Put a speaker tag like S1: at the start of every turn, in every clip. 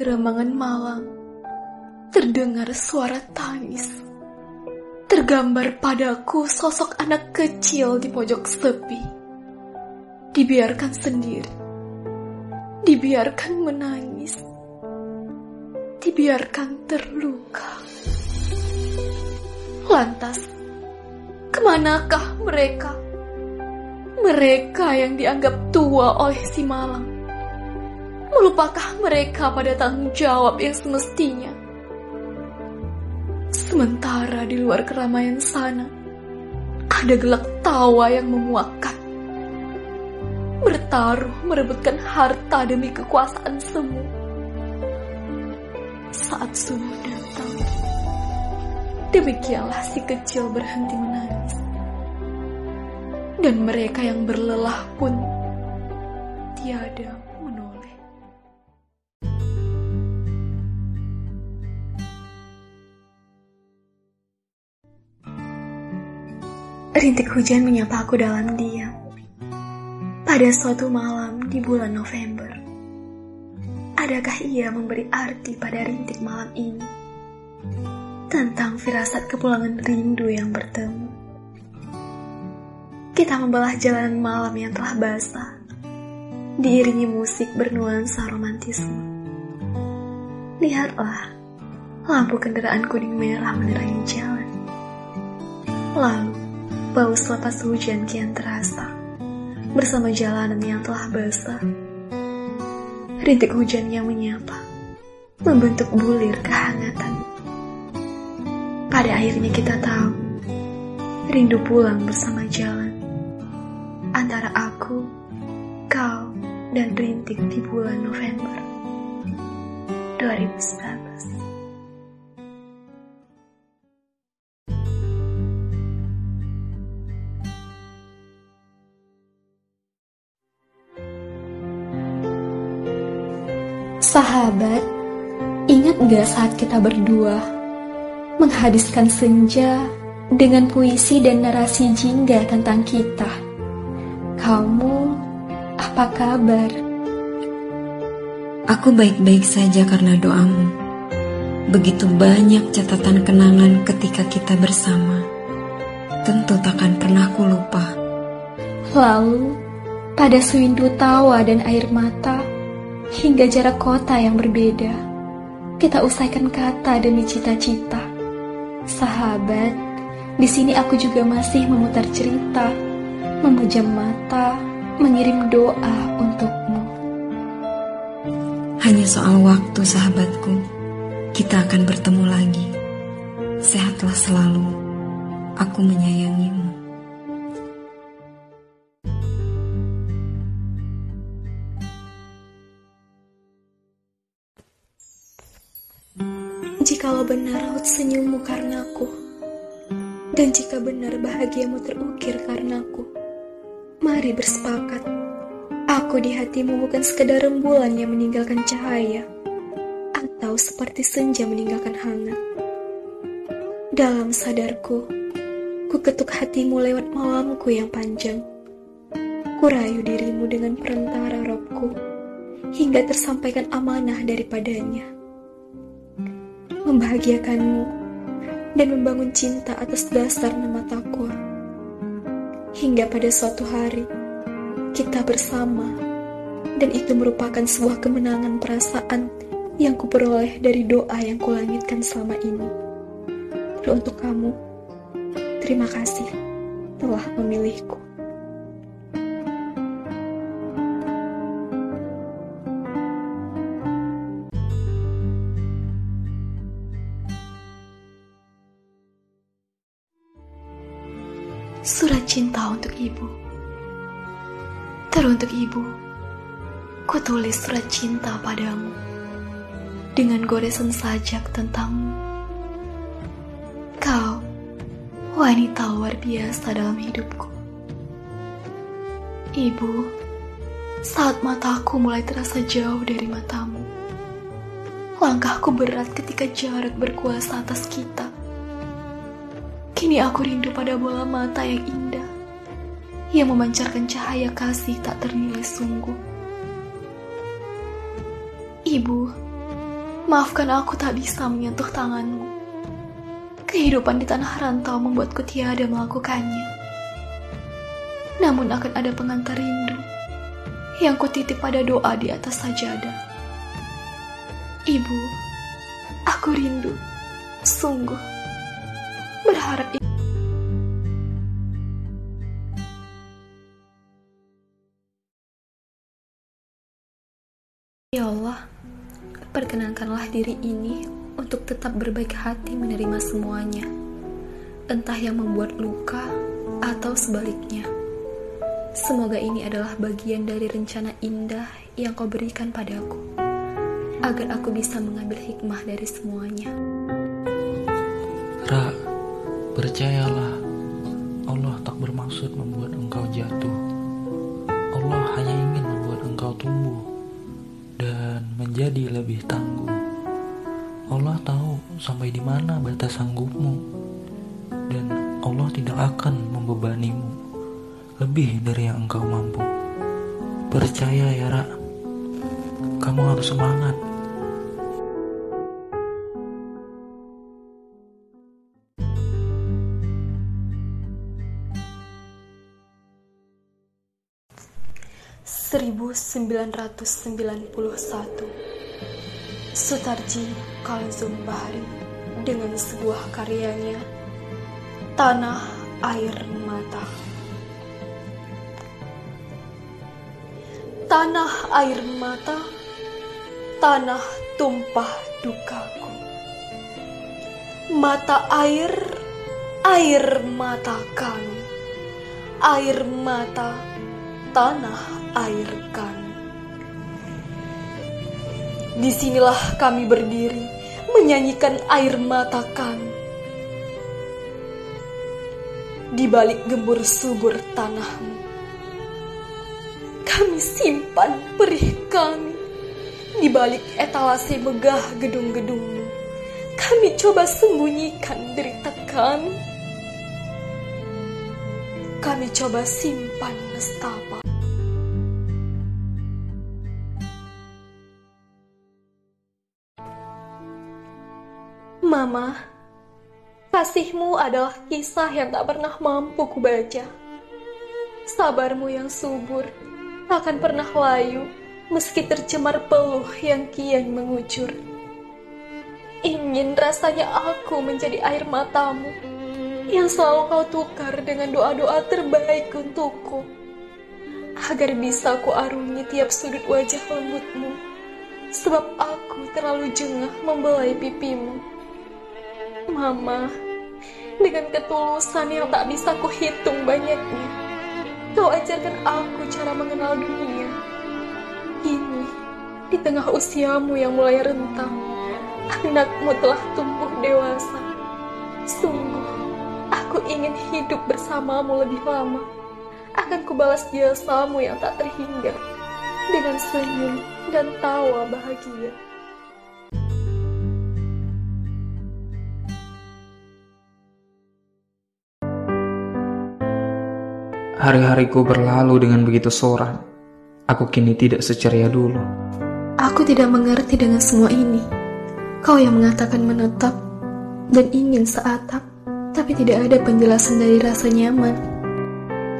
S1: Gerambangan malam, terdengar suara tangis. Tergambar padaku sosok anak kecil di pojok sepi. Dibiarkan sendiri. Dibiarkan menangis. Dibiarkan terluka. Lantas, ke manakah mereka? Mereka yang dianggap tua oleh si malam. Melupakah mereka pada tanggung jawab yang semestinya? Sementara di luar keramaian sana, ada gelak tawa yang memuakkan. Bertaruh merebutkan harta demi kekuasaan semu. Saat subuh datang, demikianlah si kecil berhenti menangis. Dan mereka yang berlelah pun tiada Rintik hujan menyapa aku dalam diam. Pada suatu malam di bulan November, adakah ia memberi arti pada rintik malam ini? Tentang firasat kepulangan rindu yang bertemu. Kita membelah jalanan malam yang telah basah, diiringi musik bernuansa romantisme. Lihatlah, lampu kendaraan kuning merah menerangi jalan. Lalu, bau selepas hujan kian terasa bersama jalanan yang telah basah. Rintik hujan yang menyapa, membentuk bulir kehangatan. Pada akhirnya kita tahu, rindu pulang bersama jalan. Antara aku, kau, dan rintik di bulan November 2019.
S2: Ingat gak saat kita berdua menghabiskan senja dengan puisi dan narasi jingga tentang kita? Kamu apa kabar?
S3: Aku baik-baik saja karena doamu. Begitu banyak catatan kenangan ketika kita bersama. Tentu takkan pernah ku lupa.
S2: Lalu, pada sewindu tawa dan air mata, hingga jarak kota yang berbeda, kita usaikan kata demi cita-cita. Sahabat, di sini aku juga masih memutar cerita, memejam mata, mengirim doa untukmu.
S3: Hanya soal waktu, sahabatku. Kita akan bertemu lagi. Sehatlah selalu. Aku menyayangimu.
S1: Raut senyummu karenaku, dan jika benar bahagiamu terukir karenaku, mari bersepakat. Aku di hatimu bukan sekedar rembulan yang meninggalkan cahaya, atau seperti senja meninggalkan hangat. Dalam sadarku, ku ketuk hatimu lewat malamku yang panjang. Ku rayu dirimu dengan perantara robku, hingga tersampaikan amanah daripadanya membahagiakanmu, dan membangun cinta atas dasar nama takwa. Hingga pada suatu hari, kita bersama, dan itu merupakan sebuah kemenangan perasaan yang kuperoleh dari doa yang kulangitkan selama ini. Untuk kamu, terima kasih telah memilihku. Surat cinta untuk ibu. Teruntuk ibu, ku tulis surat cinta padamu dengan goresan sajak tentangmu. Kau wanita luar biasa dalam hidupku. Ibu, saat mataku mulai terasa jauh dari matamu, langkahku berat ketika jarak berkuasa atas kita. Kini aku rindu pada bola mata yang indah, yang memancarkan cahaya kasih tak ternilai sungguh. Ibu, Maafkan aku tak bisa menyentuh tanganmu. Kehidupan di tanah rantau membuatku tiada melakukannya. Namun akan ada pengantar rindu yang kutitip pada doa di atas sajadah. Ibu, aku rindu, sungguh, berharap Ya Allah, perkenankanlah diri ini untuk tetap berbaik hati menerima semuanya, entah yang membuat luka atau sebaliknya. Semoga ini adalah bagian dari rencana indah yang kau berikan padaku, agar aku bisa mengambil hikmah dari semuanya.
S4: Ra, percayalah, Allah tak bermaksud membuat engkau jatuh. Allah hanya ingin membuat engkau tumbuh dan menjadi lebih tangguh. Allah tahu sampai di mana batas sanggupmu, dan Allah tidak akan membebanimu lebih dari yang engkau mampu. Percaya ya, Ra. Kamu harus semangat.
S1: Seribu sembilan ratus sembilan puluh satu. Sutarji Kalzum Bahri dengan sebuah karyanya Tanah Air Mata. Tanah air mata Tanah tumpah dukaku. Mata air Air mata kami Air mata Tanah air kami Di sinilah kami berdiri Menyanyikan air mata kami Di balik gembur subur tanahmu kami simpan perih kami di balik etalase megah gedung-gedungmu. Kami coba sembunyikan derita kami. Kami coba simpan nestapa. Mama, kasihmu adalah kisah yang tak pernah mampu kubaca. Sabarmu yang subur akan pernah layu meski tercemar peluh yang kian mengucur. Ingin rasanya aku menjadi air matamu yang selalu kau tukar dengan doa-doa terbaik untukku agar bisa ku arungi tiap sudut wajah lembutmu sebab aku terlalu jengah membelai pipimu. Mama, dengan ketulusan yang tak bisa kuhitung banyaknya, Kau ajarkan aku cara mengenal dunia. Kini, di tengah usiamu yang mulai rentang, anakmu telah tumbuh dewasa. Sungguh, aku ingin hidup bersamamu lebih lama. Akan kubalas jasamu yang tak terhingga dengan senyum dan tawa bahagia.
S4: Hari-hariku berlalu dengan begitu soran. Aku kini tidak seceria dulu.
S1: Aku tidak mengerti dengan semua ini. Kau yang mengatakan menetap dan ingin seatap, tapi tidak ada penjelasan dari rasa nyaman.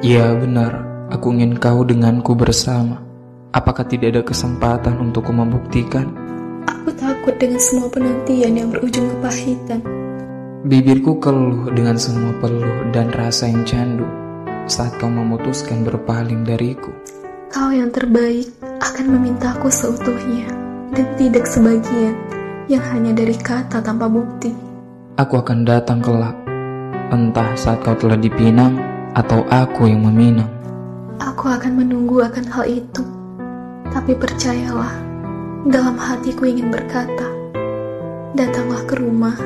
S4: Ya benar, aku ingin kau denganku bersama. Apakah tidak ada kesempatan untukku membuktikan?
S1: Aku takut dengan semua penantian yang berujung kepahitan.
S4: Bibirku keluh dengan semua peluh dan rasa yang candu saat kau memutuskan berpaling dariku.
S1: Kau yang terbaik akan memintaku seutuhnya dan tidak sebagian yang hanya dari kata tanpa bukti.
S4: Aku akan datang kelak, entah saat kau telah dipinang atau aku yang meminang.
S1: Aku akan menunggu akan hal itu, tapi percayalah, dalam hatiku ingin berkata, datanglah ke rumah,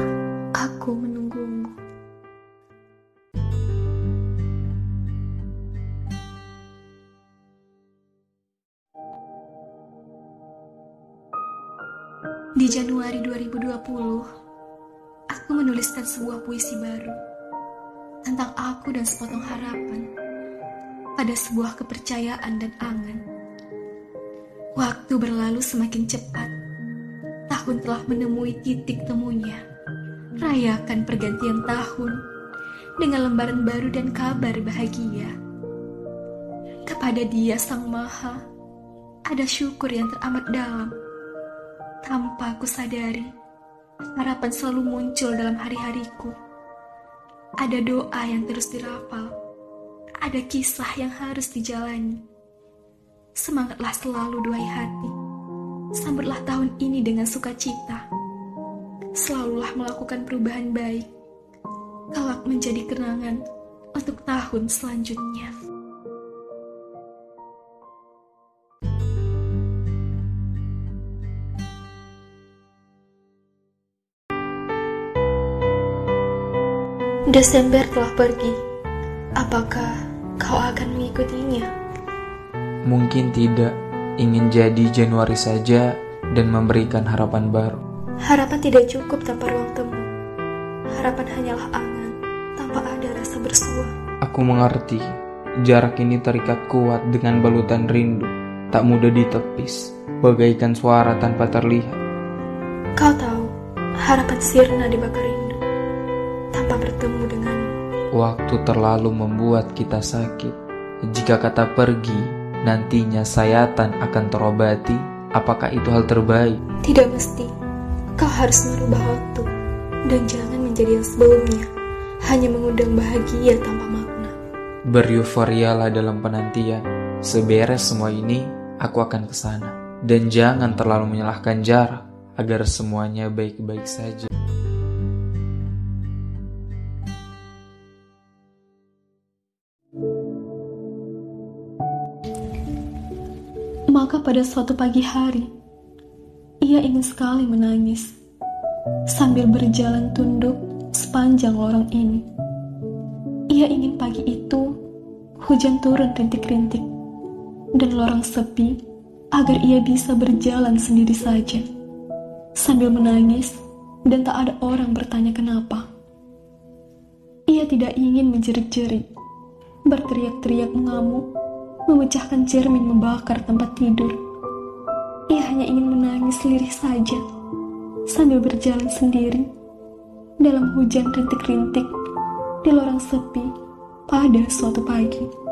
S1: Di Januari 2020, aku menuliskan sebuah puisi baru tentang aku dan sepotong harapan pada sebuah kepercayaan dan angan. Waktu berlalu semakin cepat, tahun telah menemui titik temunya. Rayakan pergantian tahun dengan lembaran baru dan kabar bahagia. Kepada Dia Sang Maha, ada syukur yang teramat dalam. Tanpa aku sadari, harapan selalu muncul dalam hari-hariku. Ada doa yang terus dirapal, ada kisah yang harus dijalani. Semangatlah selalu duai hati. Sambutlah tahun ini dengan sukacita. Selalulah melakukan perubahan baik. Kelak menjadi kenangan untuk tahun selanjutnya. Desember telah pergi. Apakah kau akan mengikutinya?
S4: Mungkin tidak ingin jadi Januari saja dan memberikan harapan baru.
S1: Harapan tidak cukup tanpa ruang temu. Harapan hanyalah angan tanpa ada rasa bersua.
S4: Aku mengerti, jarak ini terikat kuat dengan balutan rindu, tak mudah ditepis, bagaikan suara tanpa terlihat.
S1: Kau tahu, harapan sirna dibakar
S4: Waktu terlalu membuat kita sakit. Jika kata pergi, nantinya sayatan akan terobati, apakah itu hal terbaik?
S1: Tidak mesti. Kau harus merubah waktu dan jangan menjadi yang sebelumnya, hanya mengundang bahagia tanpa makna.
S4: Bereuforialah dalam penantian. Seberes semua ini, aku akan ke sana. Dan jangan terlalu menyalahkan jarak agar semuanya baik-baik saja.
S2: Pada suatu pagi hari, ia ingin sekali menangis sambil berjalan tunduk sepanjang lorong ini. Ia ingin pagi itu hujan turun rintik-rintik dan lorong sepi agar ia bisa berjalan sendiri saja sambil menangis dan tak ada orang bertanya kenapa. Ia tidak ingin menjerit-jerit, berteriak-teriak mengamuk, memecahkan cermin membakar tempat tidur. Hanya ingin menangis lirih saja, sambil berjalan sendiri dalam hujan rintik-rintik di lorong sepi pada suatu pagi.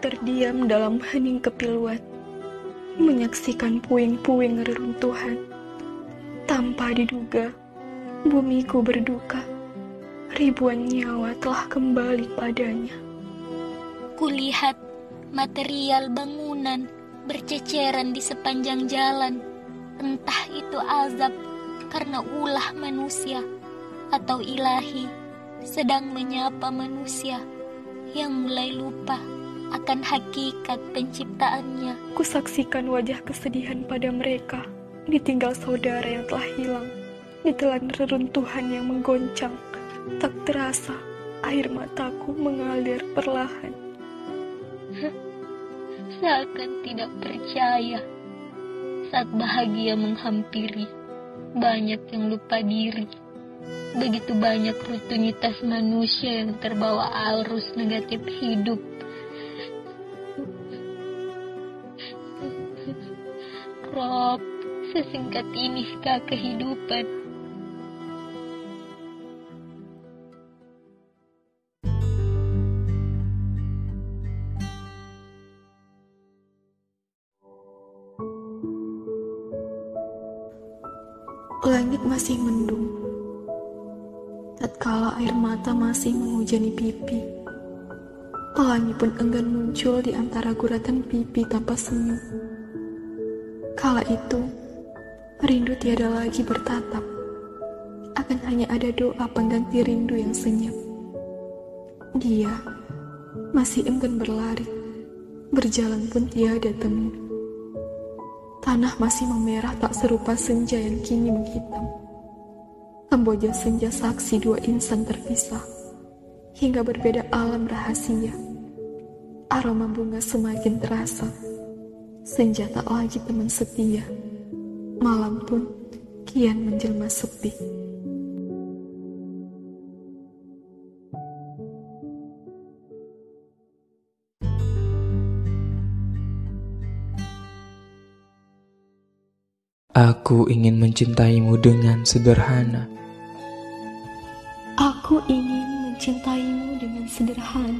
S1: Terdiam dalam hening kepiluan, menyaksikan puing-puing reruntuhan. Tanpa diduga, bumiku berduka. Ribuan nyawa telah kembali padanya.
S5: Kulihat material bangunan berceceran di sepanjang jalan. Entah itu azab karena ulah manusia atau ilahi sedang menyapa manusia yang mulai lupa akan hakikat penciptaannya.
S1: Kusaksikan wajah kesedihan pada mereka, ditinggal saudara yang telah hilang, ditelan reruntuhan yang menggoncang. Tak terasa, air mataku mengalir perlahan.
S5: Seakan tidak percaya saat bahagia menghampiri, banyak yang lupa diri. Begitu banyak rutinitas manusia yang terbawa arus negatif hidup Rob, sesingkat inikah kehidupan?
S1: Langit masih mendung. Tatkala air mata masih menghujani pipi, pelangi pun enggan muncul di antara guratan pipi tanpa senyum. Kala itu, rindu tiada lagi bertatap. Akan hanya ada doa pengganti rindu yang senyap. Dia masih enggan berlari, berjalan pun tiada temu. Tanah masih memerah tak serupa senja yang kini menghitam. Kamboja senja saksi dua insan terpisah, hingga berbeda alam rahasia. Aroma bunga semakin terasa. Senjata lagi teman setia. Malam pun kian menjelma sepi.
S4: Aku ingin mencintaimu dengan sederhana.
S1: Aku ingin mencintaimu dengan sederhana.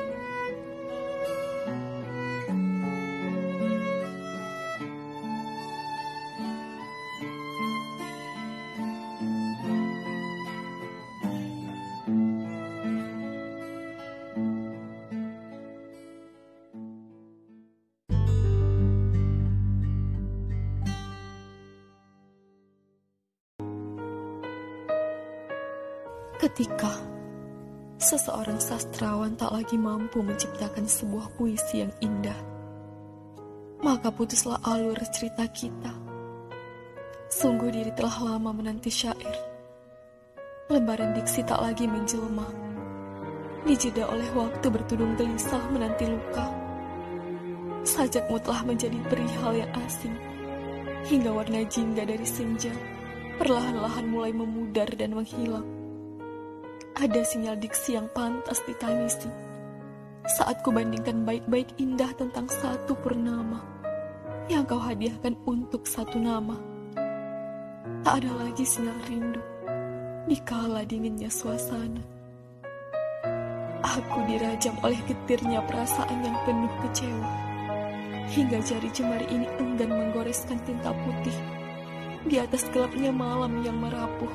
S1: Ketika seseorang sastrawan tak lagi mampu menciptakan sebuah puisi yang indah, maka putuslah alur cerita kita. Sungguh diri telah lama menanti syair. Lembaran diksi tak lagi menjelma. Dijeda oleh waktu bertudung gelisah menanti luka. Sajakmu telah menjadi perihal yang asing. Hingga warna jingga dari senja perlahan-lahan mulai memudar dan menghilang ada sinyal diksi yang pantas ditangisi. Saat ku bandingkan baik-baik indah tentang satu purnama yang kau hadiahkan untuk satu nama. Tak ada lagi sinyal rindu di kala dinginnya suasana. Aku dirajam oleh getirnya perasaan yang penuh kecewa. Hingga jari jemari ini enggan menggoreskan tinta putih di atas gelapnya malam yang merapuh.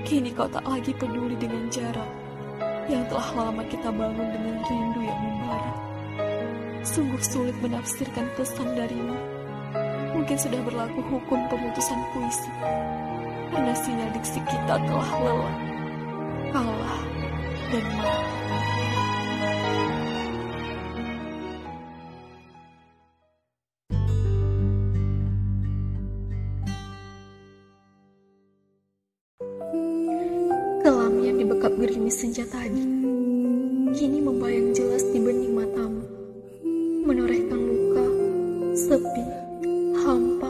S1: Kini kau tak lagi peduli dengan jarak yang telah lama kita bangun dengan rindu yang membara. Sungguh sulit menafsirkan pesan darimu. Mungkin sudah berlaku hukum pemutusan puisi. Karena sinyal diksi kita telah lelah, kalah, dan mati. Senja tadi, kini membayang jelas di bening matamu, menorehkan luka, sepi, hampa,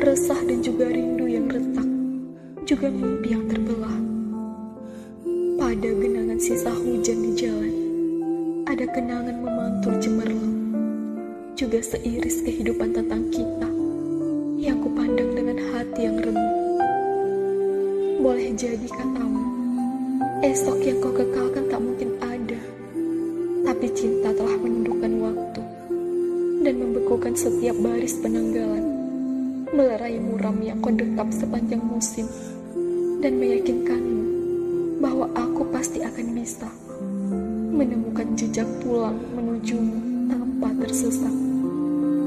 S1: resah dan juga rindu yang retak, juga mimpi yang terbelah. Pada genangan sisa hujan di jalan, ada kenangan memantul cemerlang, juga seiris kehidupan tentang kita, yang kupandang dengan hati yang remuk. Boleh jadi katamu, Esok yang kau kekalkan tak mungkin ada, tapi cinta telah menundukkan waktu dan membekukan setiap baris penanggalan, melerai muram yang kau dekap sepanjang musim, dan meyakinkanmu bahwa aku pasti akan bisa menemukan jejak pulang menujumu tanpa tersesat,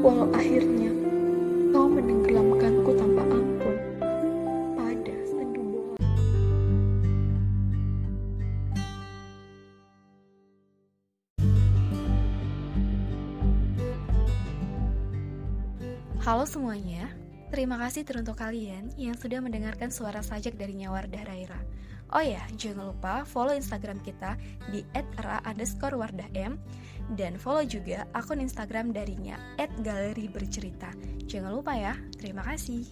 S1: walau akhirnya
S2: semuanya, terima kasih teruntuk kalian yang sudah mendengarkan suara sajak dari Nyawardah Raira. Oh ya, jangan lupa follow Instagram kita di @ra_wardahm dan follow juga akun Instagram darinya @galeribercerita. Jangan lupa ya, terima kasih.